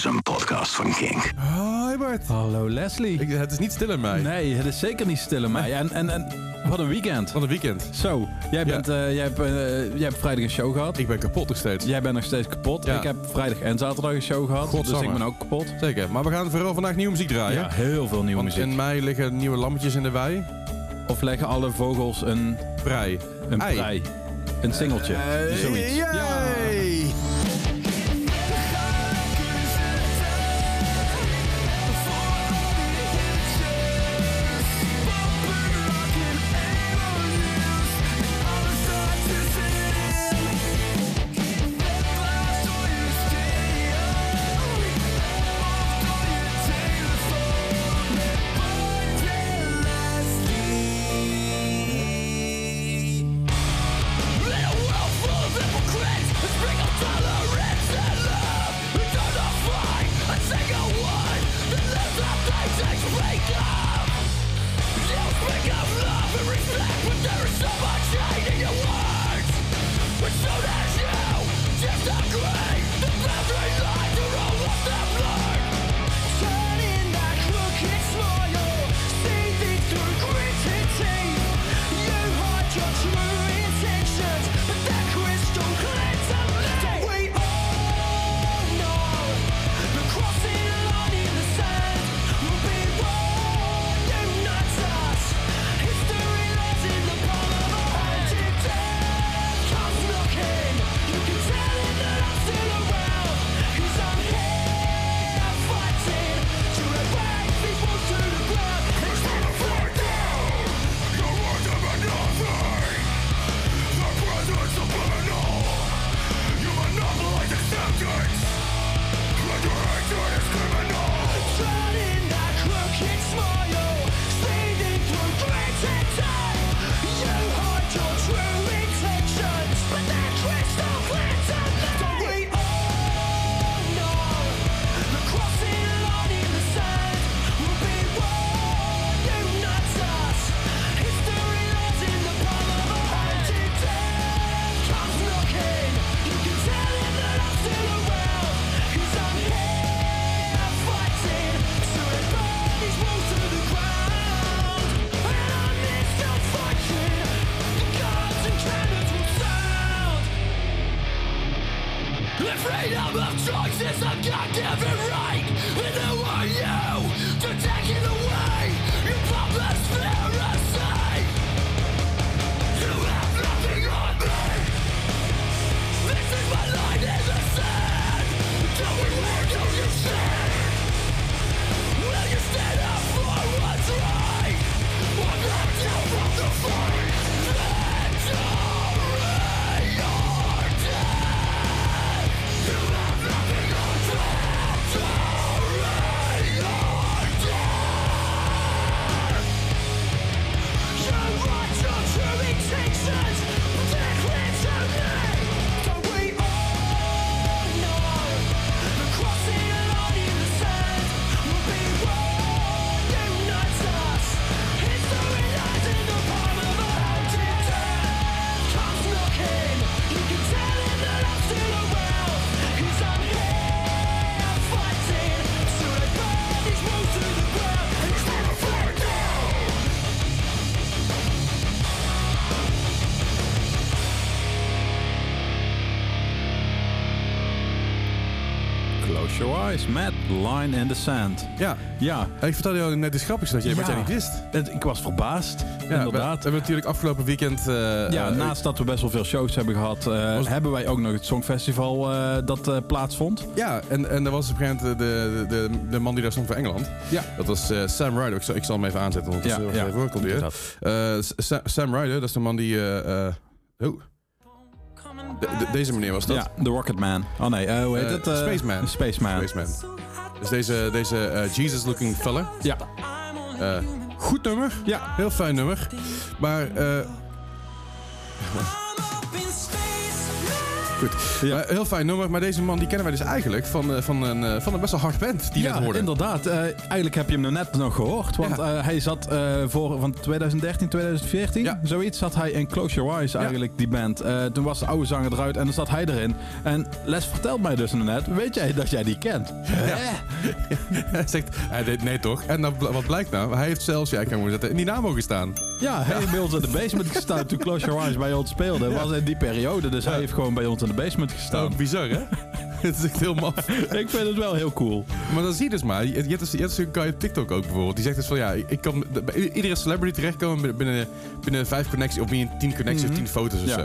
is een podcast van King. Hoi Bart. Hallo Leslie. Ik, het is niet stil in mij. Nee, het is zeker niet stil in mij. En, en, en wat een weekend. Van het weekend. Zo, jij, bent, eh, jij, hebt, eh, jij hebt vrijdag een show gehad. Ik ben kapot nog steeds. Jij bent nog steeds kapot. Ja. Ik heb vrijdag en zaterdag een show gehad. Dus ik ben ook kapot. Zeker. Maar we gaan vooral vandaag nieuwe muziek draaien. Ja, heel veel nieuwe Want muziek. in mei liggen nieuwe lammetjes in de wei. Of leggen alle vogels een, Brei. een Ei. prei. Een singeltje. Zoiets. Yay! Matt. Line in the sand. Ja. Ja, Ik vertelde jou net iets grappigs dat je, wat Ja. jij niet wist. het- ik was verbaasd. Ja, we, we inderdaad. hebben natuurlijk afgelopen weekend... eh, Ja, eh, naast dat we best wel veel shows hebben gehad, eh, Was- hebben wij ook nog het Songfestival dat plaatsvond. Ja, en, en er was op een gegeven moment de, de, de, de man die daar stond voor Engeland. Ja. Dat was Sam Ryder. Ik zal, ik zal hem even aanzetten, want Ja, is ja. Sa- Sam Ryder, dat is de man die... oh. De- de- deze meneer was dat. Ja, The Rocket Man. Oh nee, eh, hoe heet Eh, het? Eh, Spaceman. Spaceman. Spaceman. Dus deze, deze Jesus-looking fella. Ja. Eh, goed nummer. Ja. Heel fijn nummer. Maar... eh, Goed. Ja. Heel fijn nummer, maar deze man die kennen wij dus eigenlijk van, eh, van, een, eh, van een best wel hard band die ja, net hoorde. inderdaad. Eh, eigenlijk heb je hem net nog gehoord. Want Ja. hij zat voor van 2013, 2014, Ja. zoiets, zat hij in Close Your Eyes eigenlijk, die band. Toen was de oude zanger eruit en dan zat hij erin. En Les vertelt mij dus net, weet jij dat jij die kent? Hij zegt, hij deed nee toch? En dan, wat blijkt nou? Hij heeft zelfs, ja ik kan hem zetten, in die naam mogen staan. Ja, hij heeft bij ons in de basement gestaan toen Close Your Eyes bij ons speelde. was in die periode, dus hij heeft gewoon bij ons in de basement gestaan. Oh, bizar hè? Het is echt heel maf. Ik vind het wel heel cool. Maar dan zie je dus maar, je, je hebt dus, je hebt dus een guy op TikTok ook bijvoorbeeld. Die zegt dus van ja, ik kan bij iedere celebrity terechtkomen binnen- binnen, vijf connecties, of binnen tien connecties Mhm. of tien foto's of zo.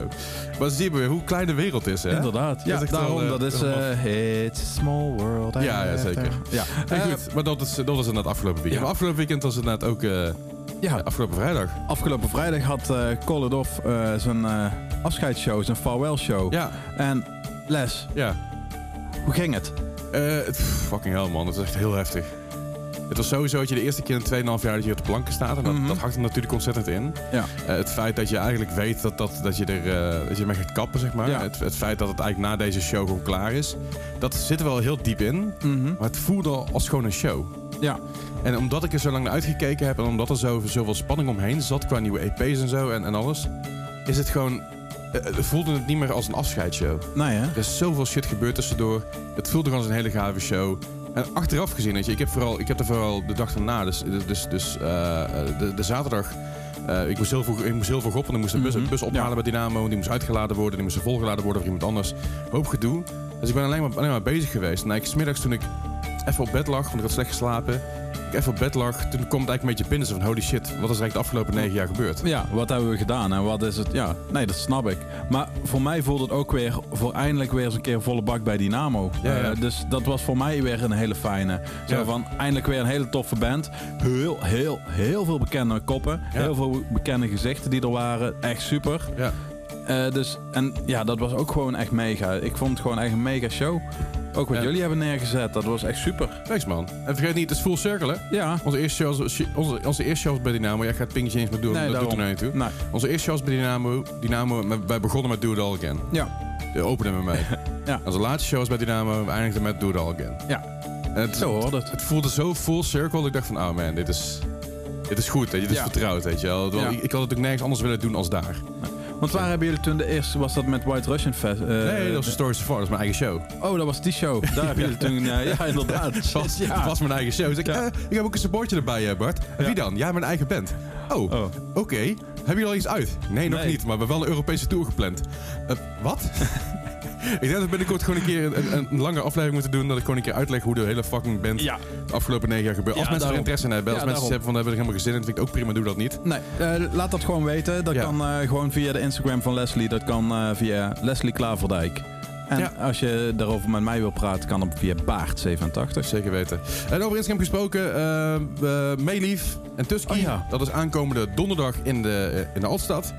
Maar dan zie je weer hoe klein de wereld is hè? Inderdaad. Ja, Dat is daarom, wel, dat is... eh, it's a small world. Ja, ja, zeker. Ja, Eh, goed, maar dat, is, dat was inderdaad afgelopen weekend. Ja. Afgelopen weekend was het inderdaad ook ja, afgelopen vrijdag. afgelopen vrijdag had It Off zijn afscheidsshow, zijn farewell show. Ja, En Les, ja. hoe ging het? Eh, pff, fucking hell man, het is echt heel heftig. Het was sowieso dat je de eerste keer in 2,5 jaar dat je op de planken staat. En dat, Mhm. dat hakt er natuurlijk ontzettend in. Ja. Eh, het feit dat je eigenlijk weet dat, dat, dat, je, er, eh, dat je mee gaat kappen, zeg maar. Ja. Het, het feit dat het eigenlijk na deze show gewoon klaar is. Dat zit er wel heel diep in. Mhm. Maar het voelde al als gewoon een show. Ja, En omdat ik er zo lang naar uitgekeken heb en omdat er zo, zoveel spanning omheen zat qua nieuwe EP's en zo en, en alles, is het gewoon. Eh, Het voelde het niet meer als een afscheidsshow. nee hè? Er is zoveel shit gebeurd tussendoor. Het voelde gewoon als een hele gave show. En achteraf gezien, weet je, ik heb, vooral, ik heb er vooral de dag daarna, dus, dus, dus eh, de, de zaterdag. eh, ik, moest heel veel, ik moest heel veel op, want ik moest een bus, Mhm. bus ophalen Ja. bij Dynamo. Die moest uitgeladen worden, die moest volgeladen worden door iemand anders. Hoop gedoe. Dus ik ben alleen maar, alleen maar bezig geweest. En eigenlijk 's middags toen ik even op bed lag, want ik had slecht geslapen. Ik even op bed lag, toen komt het eigenlijk een beetje binnen. Zo van, holy shit, wat is er eigenlijk de afgelopen negen jaar gebeurd? Ja, wat hebben we gedaan en wat is het? Ja, nee, dat snap ik. Maar voor mij voelde het ook weer voor eindelijk weer eens een keer volle bak bij Dynamo. Ja, ja. Eh, dus dat was voor mij weer een hele fijne. Zo Ja. van eindelijk weer een hele toffe band. Heel, heel, heel veel bekende koppen. Ja. Heel veel bekende gezichten die er waren. Echt super. Ja. Eh, dus, en ja, dat was ook gewoon echt mega. Ik vond het gewoon echt een mega show. Ook wat Ja. jullie hebben neergezet, dat was echt super. Thanks man. En vergeet niet, het is full circle hè. Ja, Onze eerste show, was- onze, onze eerste show was bij Dynamo. Jij gaat pingetje eens met doen, Nee, dat doet daarom. er nou niet toe. Onze eerste show was bij Dynamo. Dynamo wij begonnen met Do It All Again. ja. De openen we mee. Ja. Onze laatste show was bij Dynamo. We eindigden met Do It All Again. Ja. En het, Zo hoort het. het voelde zo full circle. Dat ik dacht van, oh man, dit is, dit is goed. Je. Dit is Ja. vertrouwd, weet je wel. Ja. Ik, had het ook nergens anders willen doen als daar. Want waar hebben jullie toen de eerste, was dat met White Russian Fest? eh, nee, dat was Stories of Far. Dat is mijn eigen show. Oh, dat was die show. Daar hebben jullie toen... eh, ja, inderdaad. Het was, ja. was mijn eigen show. Dus ik, Ja. eh, ik heb ook een supportje erbij, Bart. Wie dan? Ja, mijn eigen band. Oh, Oh. oké. Hebben jullie al iets uit? Nee, nog Nee. niet. Maar we hebben wel een Europese tour gepland. Wat? ik denk dat we binnenkort gewoon een keer een, een, een lange aflevering moeten doen. Dat ik gewoon een keer uitleg hoe de hele fucking band Ja. de afgelopen negen jaar gebeurt. Als mensen er daarom. interesse in hebben. Als mensen hebben van, daar heb ik helemaal gezin in. Dat vind ik ook prima. Doe dat niet. Nee, eh, laat dat gewoon weten. Dat kan eh, gewoon via de Instagram van Leslie. Dat kan eh, via Leslie Klaverdijk. En Ja. als je daarover met mij wil praten, kan dat via Baart87. Zeker weten. En over Instagram gesproken. eh eh, Meelief en Tusky. Oh ja. Dat is aankomende donderdag in de, in de Altstad.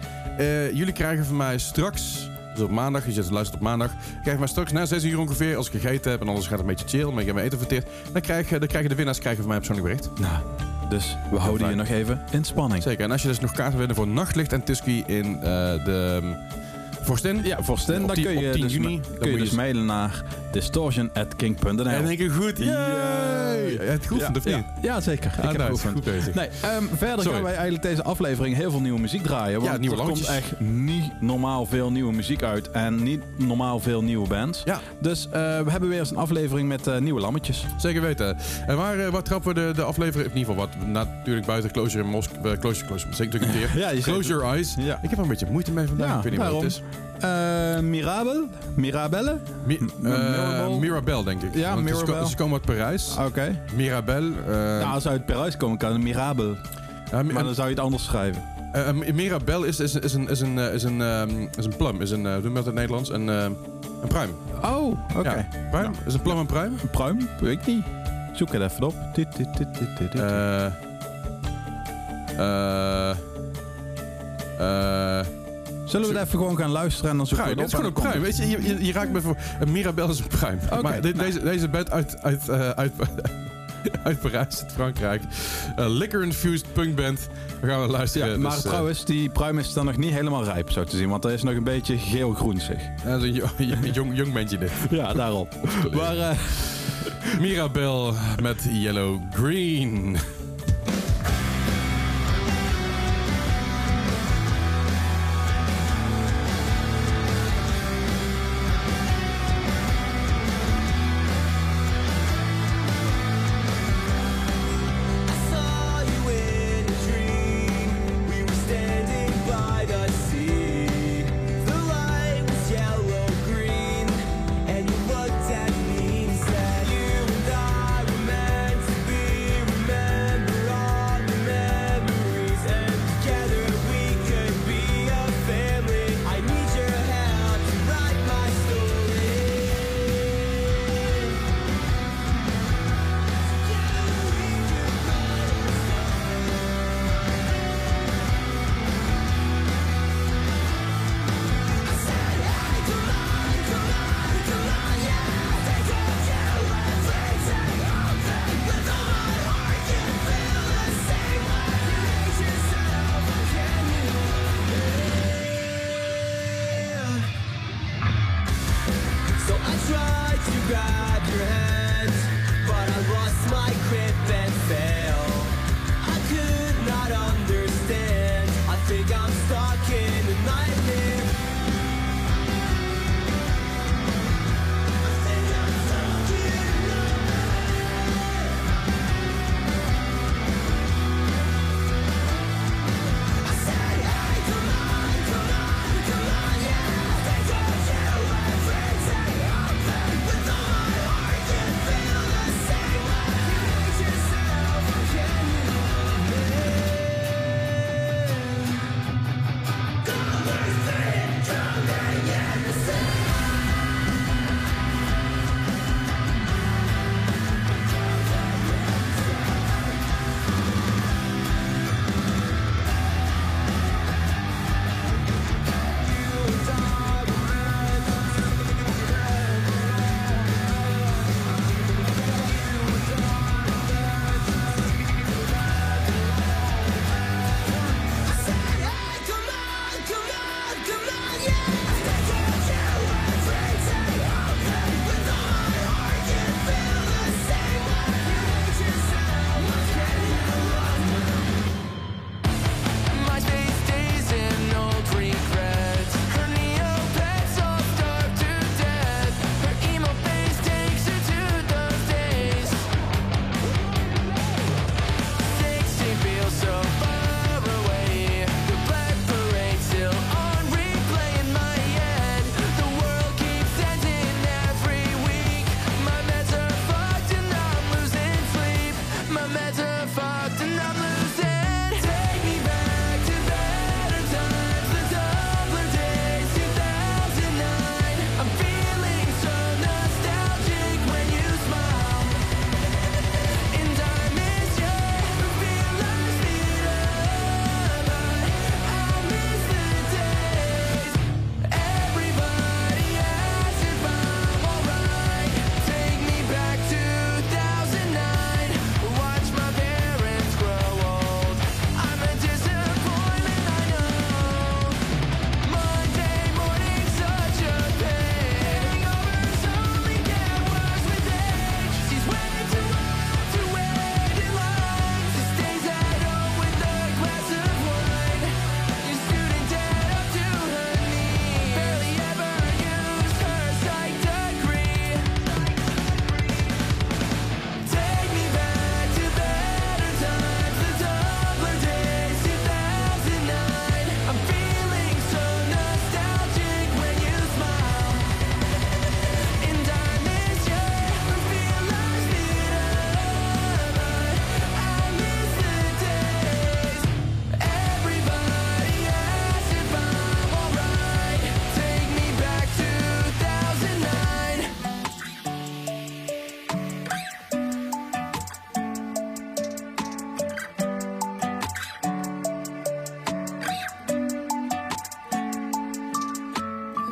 Jullie krijgen van mij straks... Dus op maandag, je zit luistert op maandag. Krijg mij straks na 6 uur ongeveer, als ik gegeten heb en anders gaat het een beetje chill, maar ik heb mijn eten verteerd. Dan, krijg, je- dan krijgen de winnaars krijgen van mij persoonlijk bericht. Nou, dus we houden je nog even in spanning. Zeker. En als je dus nog kaarten winnen voor Nachtlicht en Tusky in eh, de um, Vorstin. Ja, voor Stin, Op dan kun je op 10 dus, juni, dan kun je dus mailen naar distortion.king.nl. En denk ik goed. Yay! Het geoefend, of niet? Ja, ja, zeker. Ah, ik heb geoefend. Goed bezig. Nee, ehm, verder Sorry. gaan wij eigenlijk deze aflevering heel veel nieuwe muziek draaien. Want Ja, nieuwe er komt echt niet normaal veel nieuwe muziek uit. En niet normaal veel nieuwe bands. Ja. Dus eh, we hebben weer eens een aflevering met eh, nieuwe lammetjes. Zeker weten. En waar, eh, waar trappen we de, de aflevering... In ieder geval wat natuurlijk buiten Closure in Moskou... Closure, closure. Zeg ik natuurlijk een keer. Ja, je Close your eyes. Ja. Ik heb er een beetje moeite mee vandaag. Ja, ik weet niet wat het is. Eh, Mirabel? Mirabelle? Mi eh, Mirabel? Denk ik. Ja, Want het Mirabel. Ze komen uit Parijs. Oké. Mirabel. eh, Nou, als ze uit Parijs komen, kan het Mirabel. ja, mi- Maar dan zou je het anders schrijven. eh, Mirabel is, is, is een, is een, is een, ehm, is een plum. Is een, hoe noem je dat in het Nederlands? Een, eh, een pruim. Oh, oké. Ja. Pruim? Is een plum een pruim? Een pruim? Weet ik niet. Zoek het even op. Dit, dit, dit, dit, dit, dit. Eh... eh... Zullen we het even gewoon gaan luisteren en dan zoeken pruim, het? Dit is gewoon een pruim. Weet je, je, je, raakt me voor... Mirabel is een pruim. Maar nou. deze, deze band uit... uit, eh, uit Parijs, uit Frankrijk. Eh, uh, Liquor-infused punkband. We gaan we luisteren. Ja, maar dus, eh, trouwens, die pruim is dan nog niet helemaal rijp, zo te zien. Want er is nog een beetje geel-groen, zeg. Ja, een jong, jong, bandje dit. Ja, daarop. maar. Mirabel met Yellow Green.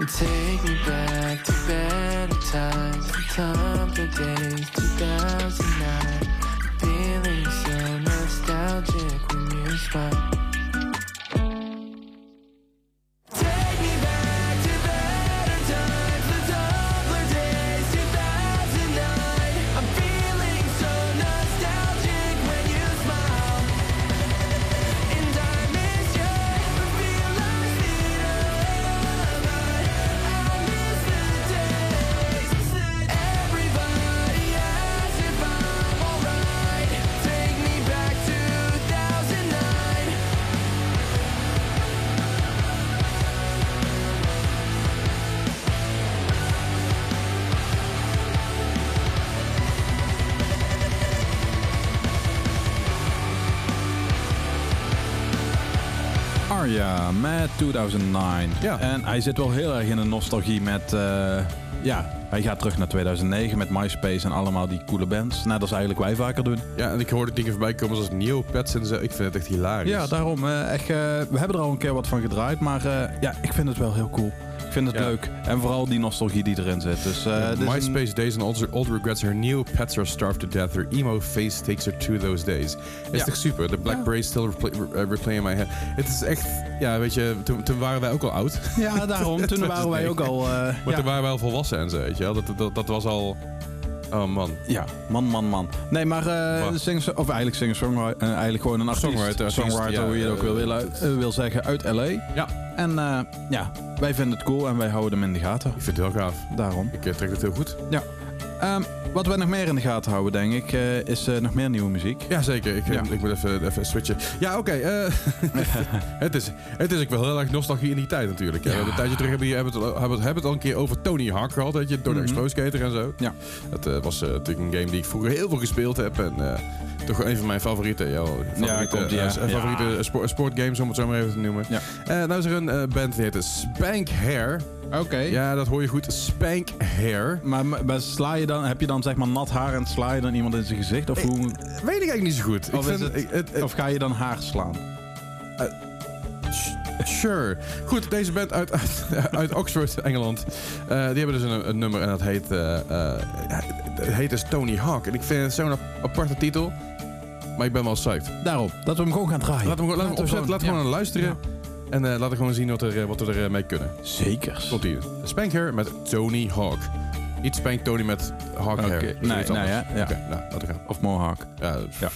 Take me back to better times, time for days, 2009. 2009. Ja. En hij zit wel heel erg in de nostalgie met... eh, ja, hij gaat terug naar 2009 met MySpace en allemaal die coole bands. Net als eigenlijk wij vaker doen. Ja, en ik hoorde dingen voorbij komen zoals Neopets en zo. Ik vind het echt hilarisch. Ja, daarom. eh, echt, eh, we hebben er al een keer wat van gedraaid, maar ja, ik vind het wel heel cool. Ik vind het Ja. leuk. En vooral die nostalgie die erin zit. Dus, is een- MySpace days and old, old regrets. Her Neopets are starved to death. Her emo face takes her to those days. Het is toch super. The black Ja. braids still repla- re- uh, replay in my head. Het is echt... Ja, weet je, toen, toen waren wij ook al oud. Ja, daarom. Toen waren wij ook al... eh, Maar ja. toen waren wij al volwassen en zo, weet je wel. Dat, dat, dat was al... Oh man. Ja, man, man, man. Nee, maar eh Wat? sing, of eigenlijk singer songwriter, eh, eigenlijk gewoon een artiest. Songwriter, songwriter, ja, hoe je het ook wil, eh, wil zeggen, uit LA. Ja. En ja, wij vinden het cool en wij houden hem in de gaten. Ik vind het heel gaaf. Daarom. Ik trek het heel goed. Ehm, wat wij nog meer in de gaten houden, denk ik, eh, is eh, nog meer nieuwe muziek. Ja, zeker. Ik, Ja. ik moet even, even switchen. Ja, oké. eh, het, is, het is ook wel heel erg nostalgie in die tijd natuurlijk. Ja. Een tijdje terug hebben we, hebben het, al- hebben, het, al een keer over Tony Hawk gehad. Weet je, door de Mhm. Expo Skater en zo. Ja. Dat was natuurlijk een game die ik vroeger heel veel gespeeld heb. En toch een van mijn favorieten. Ja, favoriete, ja. favoriete Ja. spo- sportgames, om het zo maar even te noemen. Ja. Nou is er een band die heet Spank Hair. Oké. Ja, dat hoor je goed. Spank Hair. Maar, maar sla je dan, heb je dan zeg maar nat haar en sla je dan iemand in zijn gezicht? Of, hoe, Weet ik eigenlijk niet zo goed. Of ik is vind, het- ik- het- het- of ga je dan haar slaan? Sure. Goed, deze band uit, uit, uit Oxford, Engeland. eh, die hebben dus een, een nummer en dat heet, eh, het heet dus Tony Hawk. En ik vind het zo'n ap- aparte titel. Maar ik ben wel psyched. Daarom, dat we hem gewoon gaan draaien. Laten we, gewoon- laten we opzetten, laten we ja. gewoon naar luisteren. En eh, laten we gewoon zien wat, er, eh, wat we er eh, mee kunnen. Zeker. Tot hier. Spank Hair met Tony Hawk. Niet Spank Tony met Hawk Hair. nee, nee, ja, ja. Oké, nou, laten we gaan. Of mohawk. Ja, ja.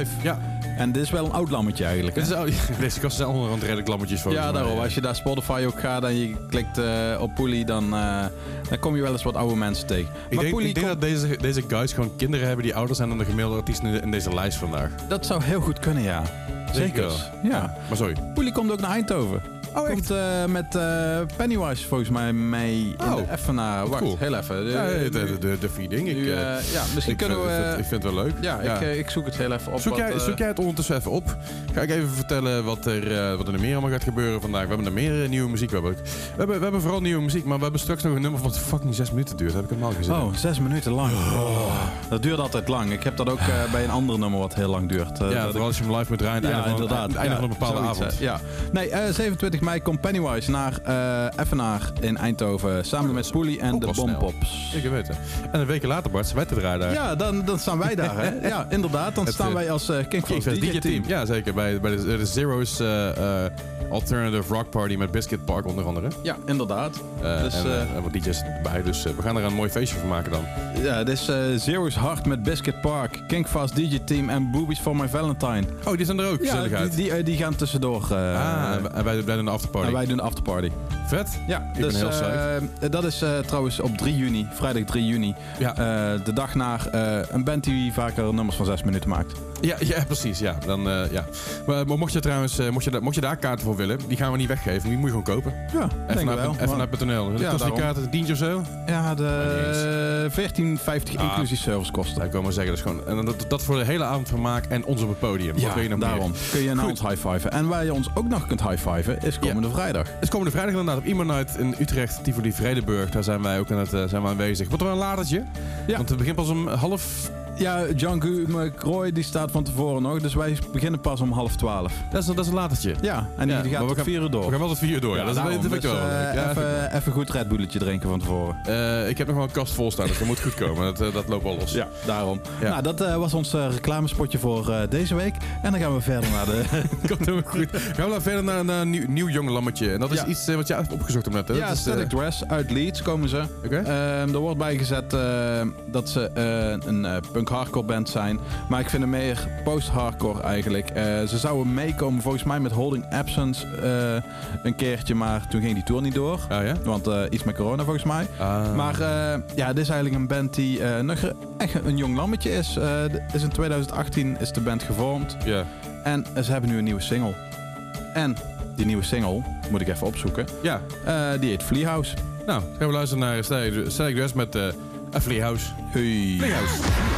Life. Ja, En dit is wel een oud lammetje eigenlijk. hè? dit is, deze kasten zijn onderhand redelijk lammetjes voor. Ja, daarom. Als je daar Spotify ook gaat en je klikt eh, op Poelie, dan, eh, dan kom je wel eens wat oude mensen tegen. Ik maar denk, ik denk dat deze, deze guys gewoon kinderen hebben die ouder zijn dan de gemiddelde artiest in, de- in deze lijst vandaag. dat zou heel goed kunnen, ja. Zeker. Ja. Maar sorry. Poelie komt ook naar Eindhoven. Oh, Komt eh, met eh, Pennywise volgens mij mee oh. even naar... Wacht, heel even. De, ja, de, de, feeding. Ik, eh, ja, misschien kunnen vind, we... Ik vind, het wel leuk. Ja. Ik, ik, zoek het heel even op. Zoek, jij, zoek jij het ondertussen even op. Ga ik even vertellen wat er, wat er meer allemaal gaat gebeuren vandaag. We hebben er meer nieuwe muziek. We hebben, we, hebben, we hebben vooral nieuwe muziek, maar we hebben straks nog een nummer wat fucking zes minuten duurt. Heb ik helemaal gezien. Oh, zes minuten lang. Dat duurt altijd lang. Ik heb dat ook bij een ander nummer wat heel lang duurt. ja, dat als je hem live moet draaien. Ja, inderdaad. Einde van een bepaalde avond. Ja. Nee, 27 mij komt naar uh, in Eindhoven. Samen met Spoelie en de Bompops. Ik weet het. En een week later, Bart, zijn wij te draaien daar. Ja, dan, dan staan wij daar. Hè? Ja, inderdaad. Dan staan eh, wij als uh, King DJ-team. Ja, zeker. Bij, bij de, Zero's Alternative Rock Party met Biscuit Park onder andere. Ja, inderdaad. dus, en, wat DJ's erbij. Dus we gaan er een mooi feestje van maken dan. Ja, dit is Zero's Hard met Biscuit Park, King Fast DJ Team en Boobies for My Valentine. Oh, die zijn er ook, ja, die, die, gaan tussendoor. ah, en wij, wij de afterparty. en wij doen de afterparty. Vet. Ja, Ik ben dus heel eh, dat is eh, trouwens op 3 juni, vrijdag 3 juni. Ja. eh, de dag na eh, een band die vaker nummers van 6 minuten maakt. Ja, ja, precies. Ja. Dan, eh, ja. Maar, maar mocht je trouwens, eh, mocht, je, mocht je daar kaarten voor willen, die gaan we niet weggeven. Die moet je gewoon kopen. Ja, Even denk ik naar, wel. even Maar- naar Ja, kost die kaarten een tientje of zo? Ja, de niet 14,50 Ah. inclusief servicekosten. Daar komen we zeggen. Dat, is gewoon, en dat, dat voor de hele avond vermaak en ons op het podium. Wil je meer? daarom kun je naar ons high-fiven. En waar je ons ook nog kunt high-fiven is komende vrijdag. Het is komende vrijdag inderdaad op Imo Night in Utrecht, Tivoli Vredenburg. Daar zijn wij ook aan het, eh, zijn we aanwezig. Wordt er wel een latertje? Ja. Want het begint pas om half... Ja, John McCroy die staat van tevoren nog, dus wij beginnen pas om half twaalf. Dat is, dat is een latertje. Ja, en die, Ja, die maar gaat we gaan- vier uur door. We gaan wel tot vier uur door. Ja, dat, is, daarom. Dus, wel eh, even, even goed Red Bulletje drinken van tevoren. Eh, ik heb nog wel een kast vol staan, dus dat moet goed komen. Dat, eh, dat loopt wel los. Ja, daarom. Ja. Nou, dat was ons reclamespotje voor deze week. En dan gaan we verder naar de... Komt helemaal goed. Gaan we verder naar een nieuw, nieuw jong lammetje. En dat is iets wat jij hebt opgezocht hebt net. Hè? ja, Dat is, Static Dress uit Leeds komen ze. Oké. Ehm, er wordt bijgezet dat ze een eh, punk-hardcore band zijn. Maar ik vind hem meer post-hardcore eigenlijk. Eh, ze zouden meekomen volgens mij met Holding Absence eh, een keertje. Maar toen ging die tour niet door. Ah ja? Want eh, iets met corona volgens mij. Ah. Maar ja, dit is eigenlijk een band die nog echt een jong lammetje is. Is in 2018 is de band gevormd. Ja. En ze hebben nu een nieuwe single. En die nieuwe single, moet ik even opzoeken, Ja. die heet Flea House. Nou, gaan we luisteren naar Static Dress met eh A Flea House. Hey. Flea House.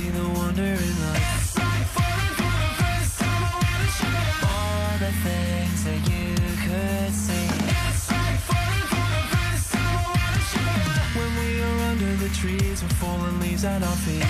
Outside, I see the wandering lights. All the things that you could see. When we are under the trees with fallen leaves at our feet.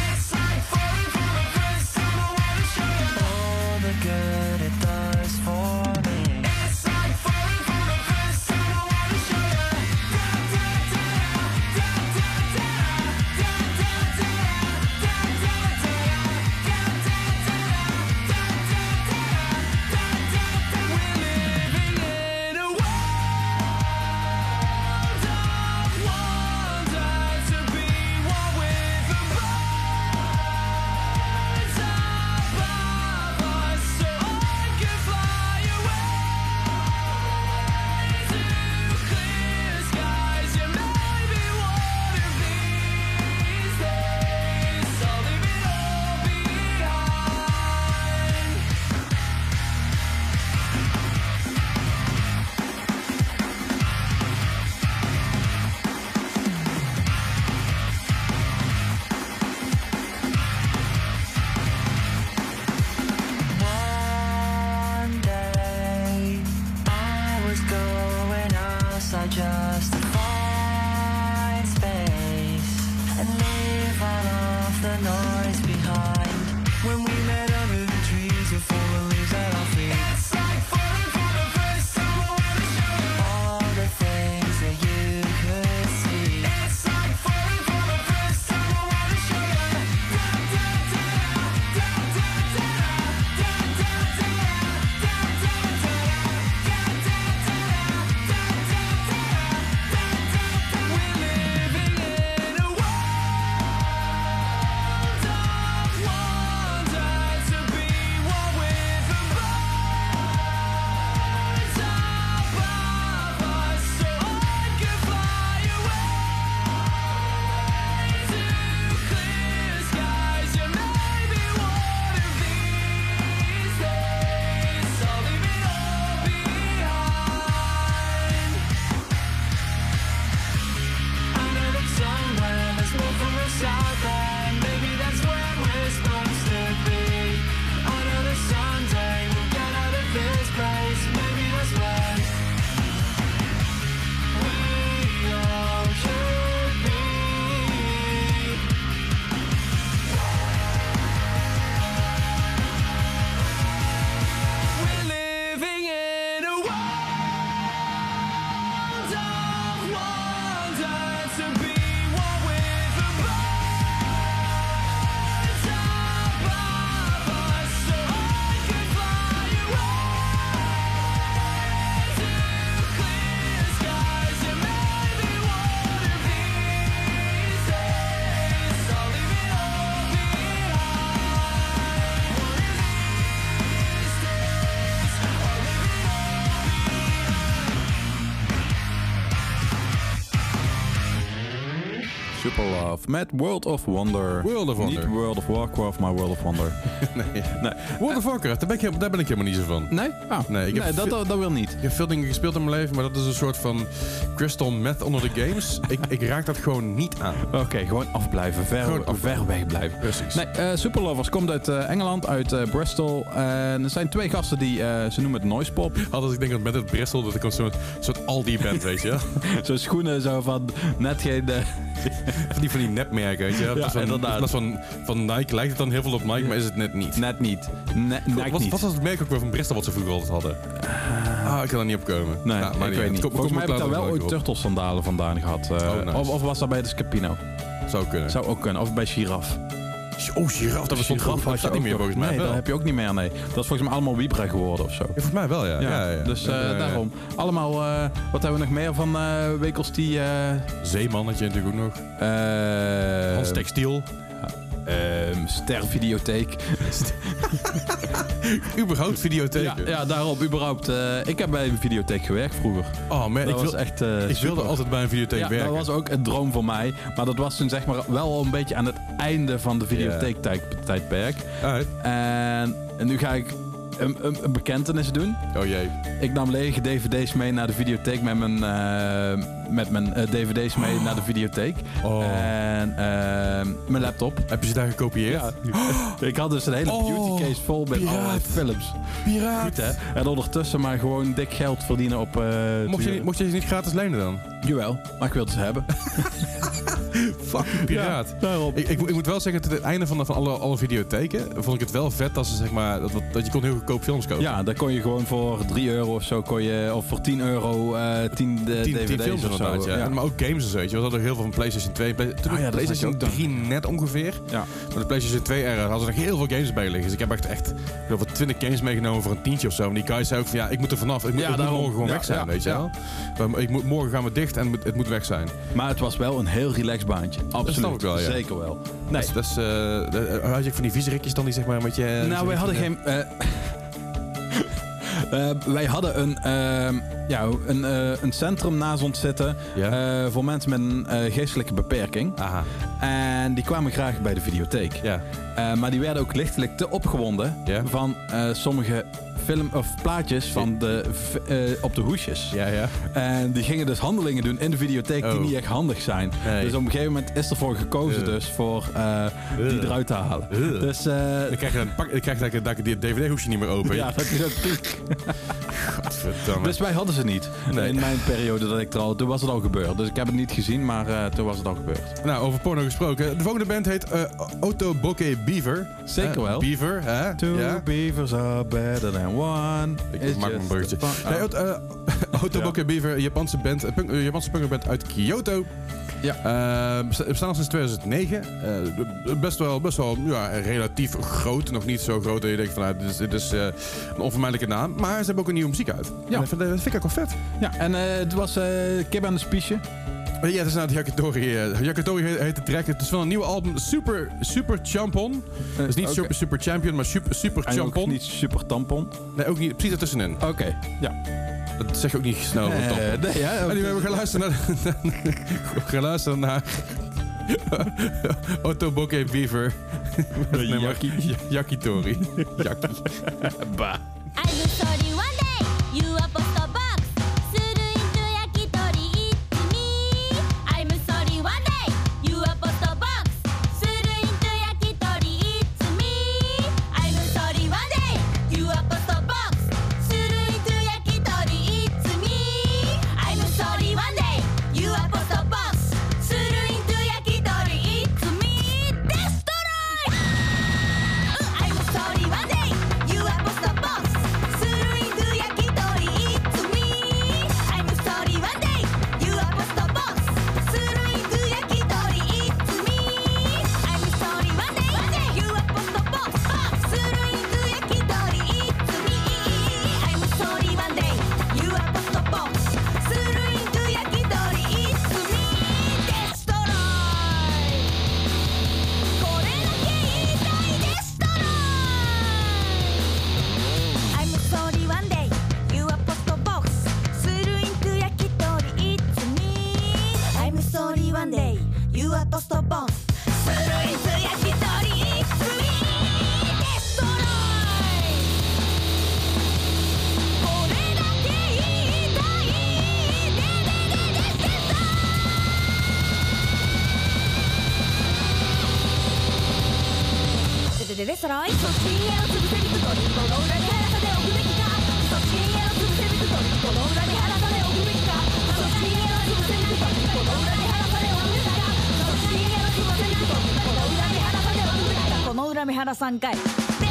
Met World of Wonder. World of Wonder. Niet World of Warcraft, maar World of Wonder. nee. Nee. World of Warcraft, daar ben, ik, helemaal- daar ben ik helemaal niet zo van. Nee? Ah. Nee, ik heb nee dat, dat, dat wil niet. Ik heb veel dingen gespeeld in mijn leven, maar dat is een soort van crystal meth onder de games. ik, ik raak dat gewoon niet aan. Oké, gewoon afblijven. Ver, Gewoon ver weg blijven. Precies. Nee, eh Super Lovers komt uit eh, Engeland, uit eh, Bristol. En er zijn twee gasten die, ze noemen het noise pop. Altijd ik denk dat met het Bristol dat ik een soort, soort Aldi ben, weet je wel. Zo schoenen zo van net geen... Van die van die nepmerken, weet je. Ja, Dat van, van, van Nike lijkt het dan heel veel op Nike, maar is het net niet. net niet. Ne net wat, niet. wat was het merk ook weer van Bristol wat ze vroeger altijd hadden? Ah, ik kan er niet op komen. Nee, Ja, maar ik weet niet. Volgens mij heb ik daar wel ooit op. turtles sandalen vandaan gehad. eh, Oh, nice. of, of was dat bij de Scapino? Zou kunnen. Zou ook kunnen. Of bij Giraf. Oh, giraf, dat bestond Giraf dat had je staat niet meer volgens mij. Nee, dat heb je ook niet meer, nee. Dat is volgens mij allemaal Vibra geworden of zo. Ja, volgens mij wel, ja. Ja, ja, ja. dus eh, daarom. Allemaal, eh, wat hebben we nog meer van eh winkels die... Zeemannetje natuurlijk ook nog. Hans Textiel. Ehm, stervideotheek. Überhaupt videotheken. Ja, ja, daarop überhaupt. eh, ik heb bij een videotheek gewerkt vroeger. Oh man, Dat ik, was wil, echt eh, ik wilde altijd bij een videotheek ja, werken. dat was ook een droom voor mij. Maar dat was toen zeg maar wel een beetje aan het einde van de videotheektijdperk. En, en nu ga ik een, een, een bekentenis doen. Oh jee. Ik nam lege dvd's mee naar de videotheek met mijn, eh, met mijn eh, dvd's mee naar de videotheek. Oh. En eh, mijn laptop. Heb je ze daar gekopieerd? Ik had dus een hele Oh, beauty case vol met allerlei films. Piraat. Goed hè? En ondertussen maar gewoon dik geld verdienen op... eh, Mocht je, mocht je ze niet gratis lenen dan? Jawel, maar ik wilde ze hebben. Fucking piraat. Ik, ik, moet- ik moet wel zeggen, tot het einde van, van alle, alle videotheken vond ik het wel vet dat ze zeg maar dat, dat je kon heel goedkoop films kopen. Ja, daar kon je gewoon voor 3 euro of zo, kon je, of voor 10 euro eh 10 de 10, dvd's 10 films of zo. Inderdaad, ja. Ja. Maar ook games en zo, weet je. We hadden er heel veel van PlayStation 2. Play- Toen Oh de ja, PlayStation ik ook 3 net ongeveer. Ja. Maar de PlayStation 2 era hadden er nog heel veel games bij liggen. Dus ik heb echt, echt heel veel 20 games meegenomen voor een tientje of zo. En die guys zei ook van ja, ik moet er vanaf. Ik moet, Ja, moet morgen gewoon Ja, weg zijn, ja, weet je ja. wel. Maar Ik moet, morgen gaan we dicht en het moet- weg zijn. Maar het was wel een heel relaxed baantje. Absoluut. snap ik wel, ja. Zeker wel. Nee. Dat is, dat is, eh, dat- had je ook van die vieserikjes dan die zeg maar een beetje... eh, Nou, wij hadden geen. Eh, wij hadden een, ehm, ja, een, eh, een centrum naast ons zitten Ja. eh, voor mensen met een geestelijke beperking. Aha, En die kwamen graag bij de videotheek. ja. Maar die werden ook lichtelijk te opgewonden Ja. van sommige film of plaatjes van de, eh, op de hoesjes. Ja, ja. En die gingen dus handelingen doen in de videotheek die Oh. niet echt handig zijn. Nee. Dus op een gegeven moment is ervoor gekozen Ugh. dus voor eh, die eruit te halen. Dus eh, Dan krijg je, dan pak, dan krijg je die DVD-hoesje niet meer open. ja, dat is ook piek. Dus wij hadden ze niet. Nee. In mijn periode dat ik er al... Toen was het al gebeurd. Dus ik heb het niet gezien, maar eh, toen was het al gebeurd. Nou, over porno gesproken. De volgende band heet eh Otto Bokeh Beaver. Zeker Eh, wel. Beaver, hè? Two beavers are better than one. Ik maak een bruggetje. Nee, eh, Ja. Beaver, Japanse band, een punk, een Japanse punkband uit Kyoto. Ja. Eh, besta- bestaan al sinds 2009. Eh, best wel, best wel ja, relatief groot. Nog niet zo groot dat je denkt van, nou, dit is, dit is eh, een onvermijdelijke naam. Maar ze hebben ook een nieuwe muziek uit. Ja. En dat vind, ik ook wel vet. Ja, en eh, het was eh kip aan de spiesje. Eh, Ja, het is nou de Yakitori. eh, Yakitori heet, de track. Het is van een nieuwe album, Super, Super Champon. Het is niet oké. super, super Champion, maar Super, super En ook Champon. niet super tampon. Nee, ook niet. Precies ertussenin. Oké, ja. Dat zeg je ook niet snel tampon. Eh, nee, ja, Anyway, we gaan luisteren naar... we gaan luisteren naar... Otto Bokeh Beaver. Met het nummer Yaki. Ja- Yakitori. Yaki. bah. ラ原さんかい。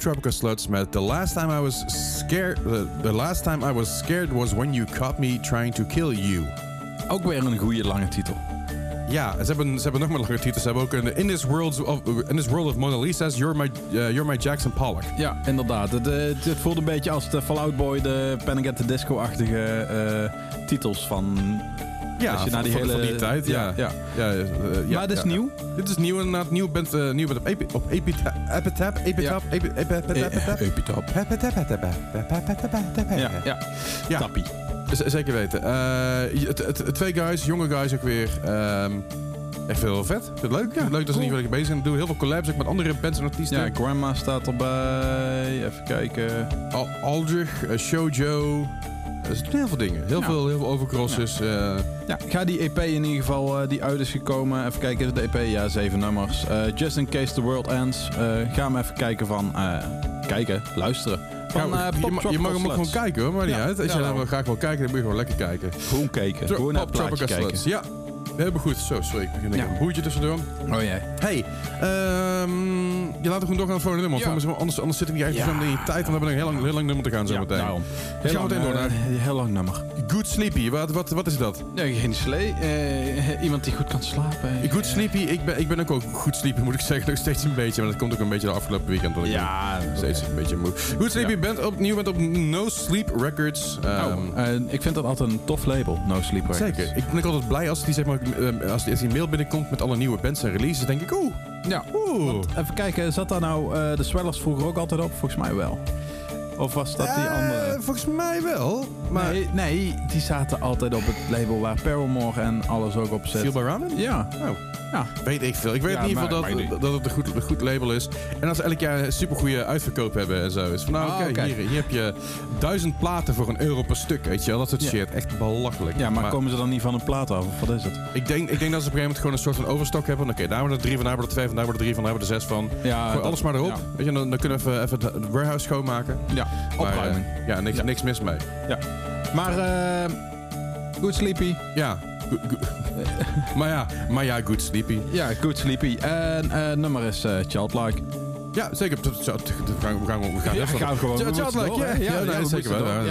Tropical Sluts met The Last Time I Was Scared... The, the Last Time I Was Scared Was When You Caught Me Trying To Kill You. Ook weer een goede lange titel. Ja, ze hebben, ze hebben nog meer lange titels. Ze hebben ook een In This World of, in this world of Mona Lisa's, You're My, uh, You're My Jackson Pollock. Ja, inderdaad. Het, eh, het, het voelt een beetje als de Fallout Boy, de Panic at the Disco-achtige eh, titels van... Ja, Als je naar die van, hele- van die tijd. Ja, ja, ja. ja. eh, ja, Maar dit is ja. nieuw? Dit is nieuw inderdaad. Nieuw bent, eh, nieuw bent op op Epitap. Epitap? Epitap? Epi- Epi- Epitap? Epitap. Ja, ja. Ja. Tappie. Zeker weten. Eh, twee guys, jonge guys ook weer. Ehm, echt veel vet. Vind het leuk. leuk dat ze niet bezig zijn. Doen heel veel collabs ook met andere bands en artiesten. Ja, Grandma staat erbij. Even kijken. Al Aldrich, eh, Shoujo. Er zitten heel veel dingen. Heel, Ja. veel, heel veel overcrosses. eh. Ja, ga die EP in ieder geval eh, die uit is gekomen. Even kijken, is het de EP? Ja, zeven nummers. Eh, Just in case the world ends. Eh, ga hem even kijken van... eh, kijken, luisteren. Van, eh, je, mag hem ook gewoon kijken hoor, maar niet Ja, uit. Als je nou wel. graag wil kijken, dan moet je gewoon lekker kijken. Gewoon kijken. Tro- Gewoon naar kijken. Sluts. Ja, helemaal goed. Zo, sorry. Ik begin Ja. een boertje tussendoor. Oh jee. Hey, ehm, je laat er gewoon doorgaan voor een nummer. Ja. want Anders, anders zitten we hier Ja. even in je tijd. En dan hebben we een heel lang, heel lang nummer te gaan zo Ja, meteen. daarom. gaan Heel lang, meteen door eh, naar- heel lang nummer. Good Sleepy, wat, wat, wat is dat? Ja, geen slee. Eh, iemand die goed kan slapen. Good Sleepy, ik ben, ik ben ook, ook goed sleepy moet ik zeggen. Nog steeds een beetje, maar dat komt ook een beetje de afgelopen weekend. dat ik Ja, Steeds een beetje moe. Good Sleepy Ja. bent opnieuw bent op No Sleep Records. Ehm, Oh, eh, ik vind dat altijd een tof label, No Sleep Records. Zeker. Ik ben ook altijd blij als die, zeg maar, eh, als die, als die mail binnenkomt met alle nieuwe bands en releases. denk ik, oeh, Ja. oeh. Even kijken, zat daar nou eh, de Swellers vroeger ook altijd op? Volgens mij wel. Of was dat die Eh, andere? Volgens mij wel. Maar Nee, nee, die zaten altijd op het label waar Paramore en alles ook op zit. Feel by Ramen? Ja, Oh. ja. Weet ik veel. Ik weet Ja, in ieder geval maar- dat, maar dat het een goed, een goed label is. En als ze elk jaar een supergoeie uitverkoop hebben en zo. Is van nou, Ah, oké, hier, hier heb je duizend platen voor een euro per stuk. Weet je wel, dat soort Ja. shit. Echt belachelijk. ja, maar, komen ze dan niet van een plaat af? Of wat is het? ik, denk, ik denk dat ze op een gegeven moment gewoon een soort van overstok hebben. Oké, daar hebben we er drie van, daar hebben we er twee van, daar hebben we er drie van, daar hebben we er zes van. Ja, Gooi dat- alles maar erop. Ja, Weet je, dan, dan kunnen we even, even het warehouse schoonmaken. ja. Maar, opruiming. eh, ja, niks, Ja. niks mis mee. Maar, eh Good Sleepy. Ja. Go- go- maar ja, maar ja, good sleepy. Ja, Good Sleepy. En eh nummer is eh Childlike. Ja, zeker. We gaan, we gaan, we gaan, Ja, even- gaan we gewoon. Ja, ja, ja, ja, Ja, ja, zeker wel.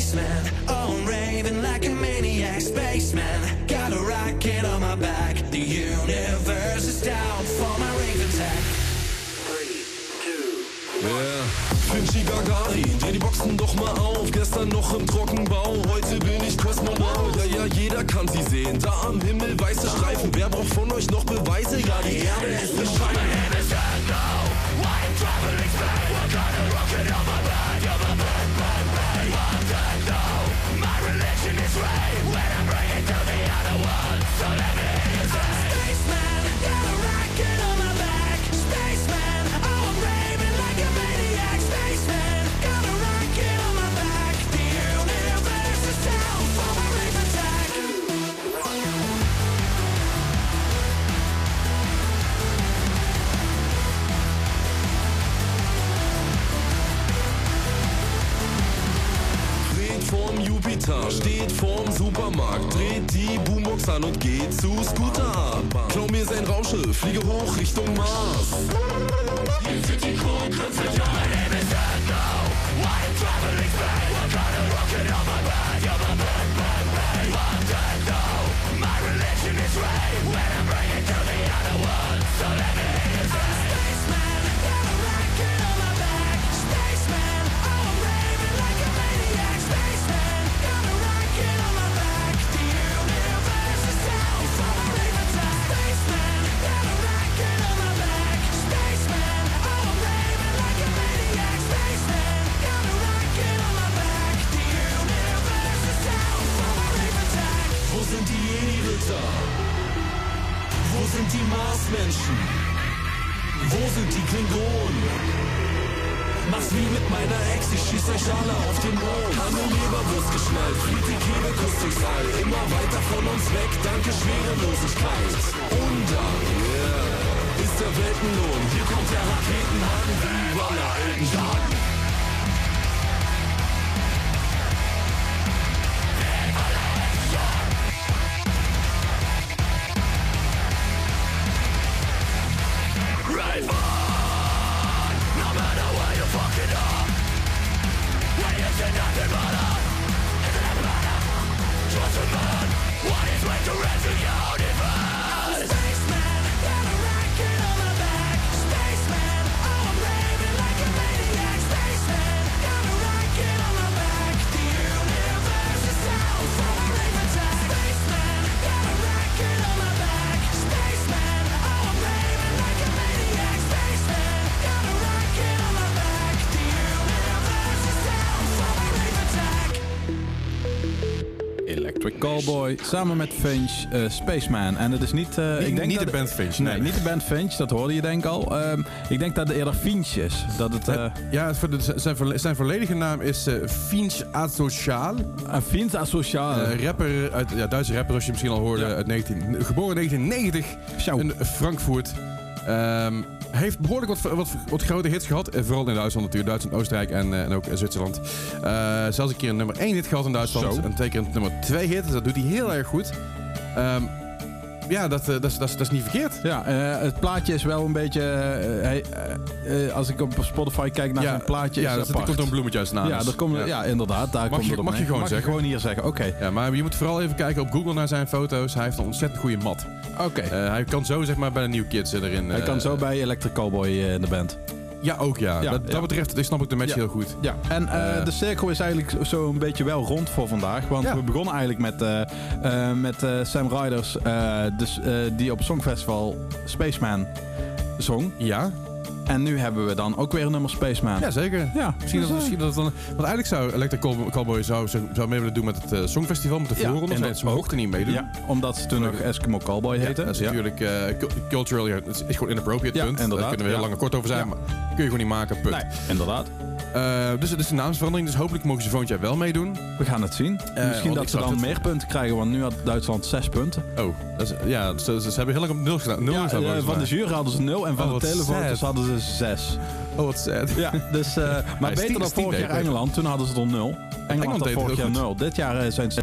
Spaceman, oh, I'm raving like a maniac. Spaceman, got a rocket on my back. The universe is down for my rave attack. Yeah. Finchi Gagarin, dreh die Boxen doch mal auf. Gestern noch im Trockenbau, heute bin ich Kosmonaut. Ja, ja, jeder kann sie sehen. Da am Himmel weiße Streifen. Wer braucht von euch noch Beweise? Ja, die Erde ist bescheiden. free when I bring it to the other one. So let me in. Spaceman. Yeah. Scooter. Steht vorm Supermarkt, dreht die Boombox an und geht zu Scooter ab. Klau mir sein Raumschiff, fliege hoch Richtung Mars. When I bring it to the other one. So let me hear you say. I'm a spaceman, I'm a Callboy samen met Finch, eh, Spaceman. En het is niet... eh, Niet- ik denk niet dat de band Finch, Nee, nee. niet de band Finch, dat hoorde je denk ik al. Ehm, ik denk dat het eerder Finch is. Dat het... eh Ja, de- zijn, zijn volledige naam is eh Finch Asocial. een Finch asociaal. Eh, rapper, uit, ja, Duitse rapper, als je misschien al hoorde, Ja. uit 19, geboren in 1990 Zo. in Frankfurt. Ehm, heeft behoorlijk wat, wat, wat grote hits gehad. eh, Vooral in Duitsland natuurlijk. Duitsland, Oostenrijk en, eh, en ook in Zwitserland. Eh, zelfs een keer een nummer 1 hit gehad in Duitsland. Zo. En een nummer 2 hit. Dus dat doet hij heel erg goed. Ehm, ja, dat, eh, dat, is- dat, is- dat is niet verkeerd. Ja, eh, het plaatje is wel een beetje... eh, als ik op Spotify kijk naar ja, zijn plaatje, ja, is dat er komt er een bloemetje uit Ja, dat komt, ja. inderdaad. Daar Mag komt je- mag je gewoon mag zeggen. je gewoon hier zeggen. Oké, Ja, maar je moet vooral even kijken op Google naar zijn foto's. Hij heeft een ontzettend goede mat. oké. Hij kan zo zeg maar bij de New Kids erin. hij kan zo bij Electric Cowboy in de band. Ja, ook ja. Ja, dat, betreft snap ik de match heel goed. Ja, en eh, Eh. de cirkel is eigenlijk zo een beetje wel rond voor vandaag. Want we begonnen eigenlijk met, eh, met Sam Riders, dus, die op het Songfestival Spaceman zong. Ja, En nu hebben we dan ook weer een nummer Spaceman. ja zeker. Ja, Misschien dat, misschien dat het dan... Want eigenlijk zou Electric Cowboy zou, zou mee willen doen met het eh, Songfestival, met de voorronde. en Ze- dat Ze ook. mochten niet meedoen. Ja, omdat ze toen nog Eskimo Cowboy heette. dat is natuurlijk eh, cu- cultural, ja, is gewoon inappropriate, Ja, punt. Daar kunnen we heel lang en kort over zijn, maar kun je gewoon niet maken, punt. Nee, inderdaad. Eh, dus het is een naamsverandering, dus hopelijk mogen ze volgend jaar wel meedoen. We gaan het zien. Misschien dat ze dan het- meer punten krijgen, want nu had Duitsland zes punten. Oh, dat is, ja, ze, ze hebben heel lang op nul gestaan. Nul Ja, van de jury hadden ze nul en van Oh, de sad. hadden ze zes. Oh, wat sad. Ja, dus, eh, maar beter dan vorig jaar. Engeland. Toen hadden ze er nul. Engeland had deed het vorig jaar nul. Dit jaar eh, zijn ze...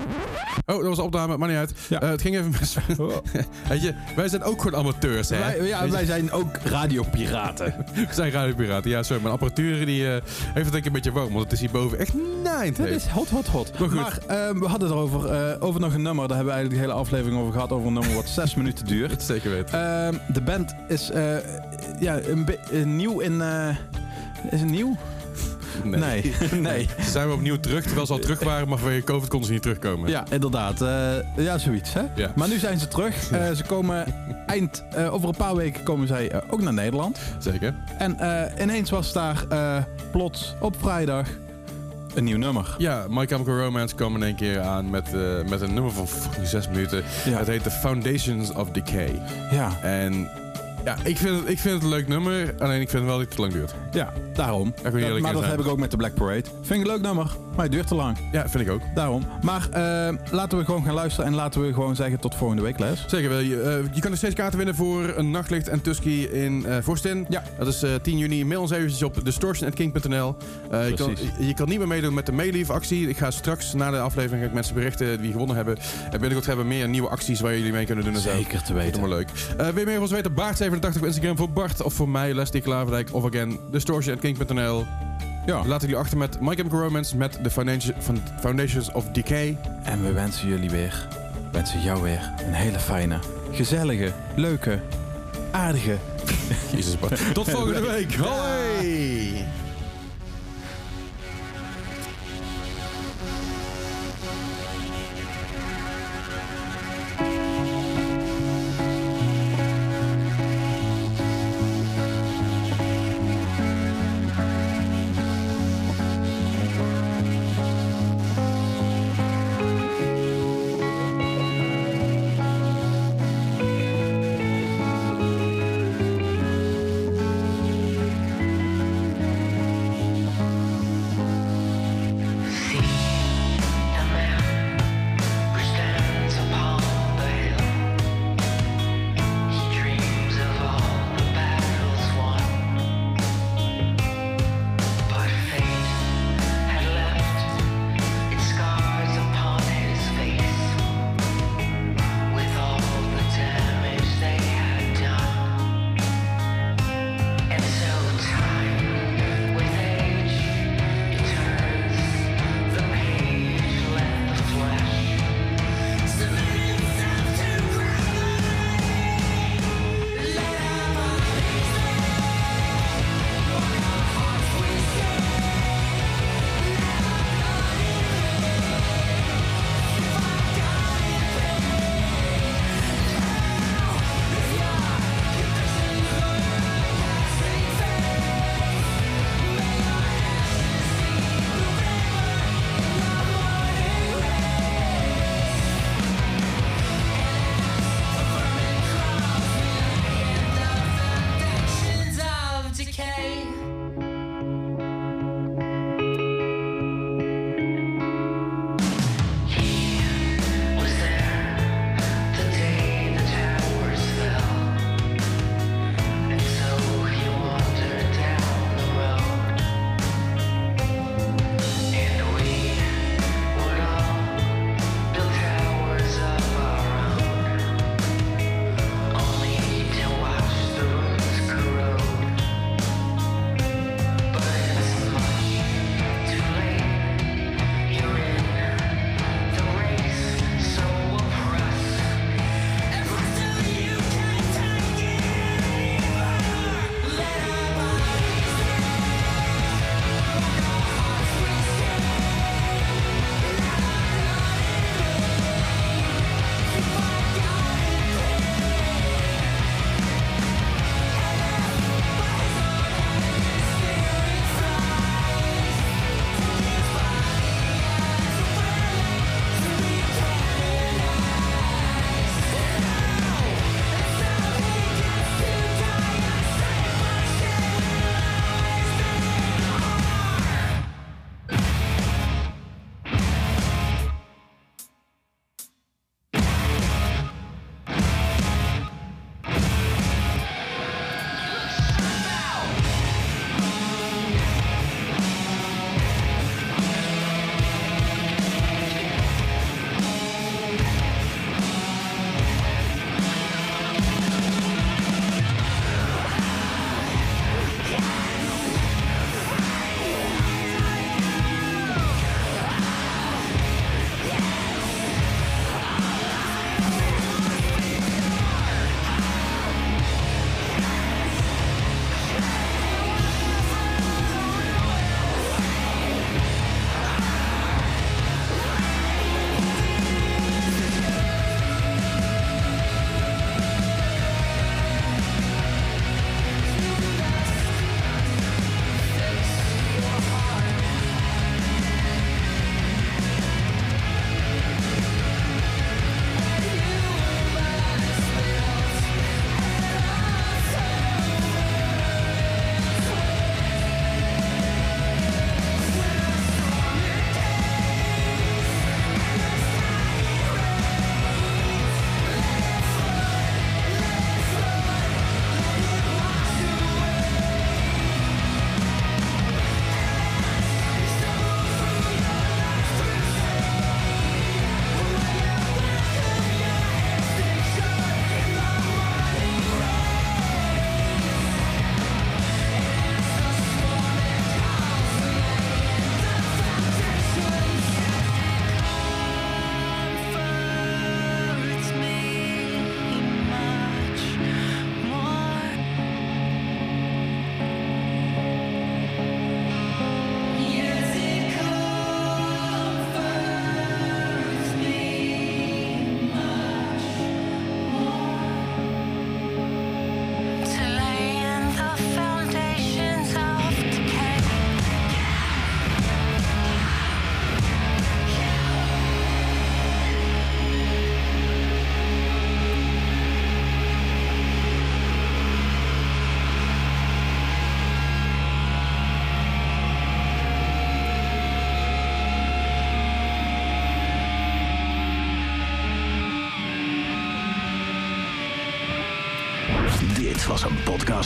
Oh, dat was opname, maar niet uit. Ja. Eh, het ging even mis. Weet je, wij zijn ook gewoon amateurs, hè? Wij, ja, wij zijn ook radiopiraten. we zijn radiopiraten. Ja, sorry, mijn apparatuur die, eh, heeft het denk ik een beetje warm, want het is hierboven echt nijnt. Het is hot, hot, hot. Maar we hadden het erover, eh, over nog een nummer. Daar hebben we eigenlijk de hele aflevering over gehad. Over een nummer wat zes minuten duurt. Zeker weten. Ehm, de band is ja, een nieuw in... is het nieuw? Nee. nee. Ze zijn we opnieuw terug, terwijl ze al terug waren, maar vanwege COVID konden ze niet terugkomen. Ja, inderdaad. Eh, ja, zoiets. Hè? Ja. Maar nu zijn ze terug. Eh, ze komen eind... eh, over een paar weken komen zij ook naar Nederland. Zeker. En eh, ineens was daar eh, plots op vrijdag een nieuw nummer. Ja, My Chemical Romance kwam in één keer aan met, eh, met een nummer van fucking zes minuten. Ja. Het heet The Foundations of Decay. Ja, En ja, ik vind, het, ik vind het een leuk nummer, alleen ik vind wel dat het te lang duurt. ja daarom. Maar dat zijn. heb ik ook met de Black Parade. Vind ik een leuk nummer, maar het duurt te lang. Ja, vind ik ook. Daarom. Maar eh, laten we gewoon gaan luisteren en laten we gewoon zeggen tot volgende week, Les. Zeker wel. Je, eh, je kan nog steeds kaarten winnen voor een nachtlicht en Tusky in eh Vorstin. Ja. Dat is eh, 10 juni. Mail ons eventjes op distortion.king.nl. Je, kan, je kan niet meer meedoen met de Mayleaf actie. Ik ga straks na de aflevering ga ik mensen berichten die gewonnen hebben. En binnenkort hebben we meer nieuwe acties waar jullie mee kunnen doen en zo. Zeker te Dat weten. helemaal leuk. Wil je meer van ons weten? Bart87 op Instagram voor Bart of voor mij, Leslie Klaverdijk. Of again, distortion.king.nl. Ja. Laten jullie achter met My Chemical Romance met van Foundations of Decay. En we wensen jullie weer, wensen jou weer een hele fijne, gezellige, leuke, aardige Jezus. Tot volgende week. Hoi!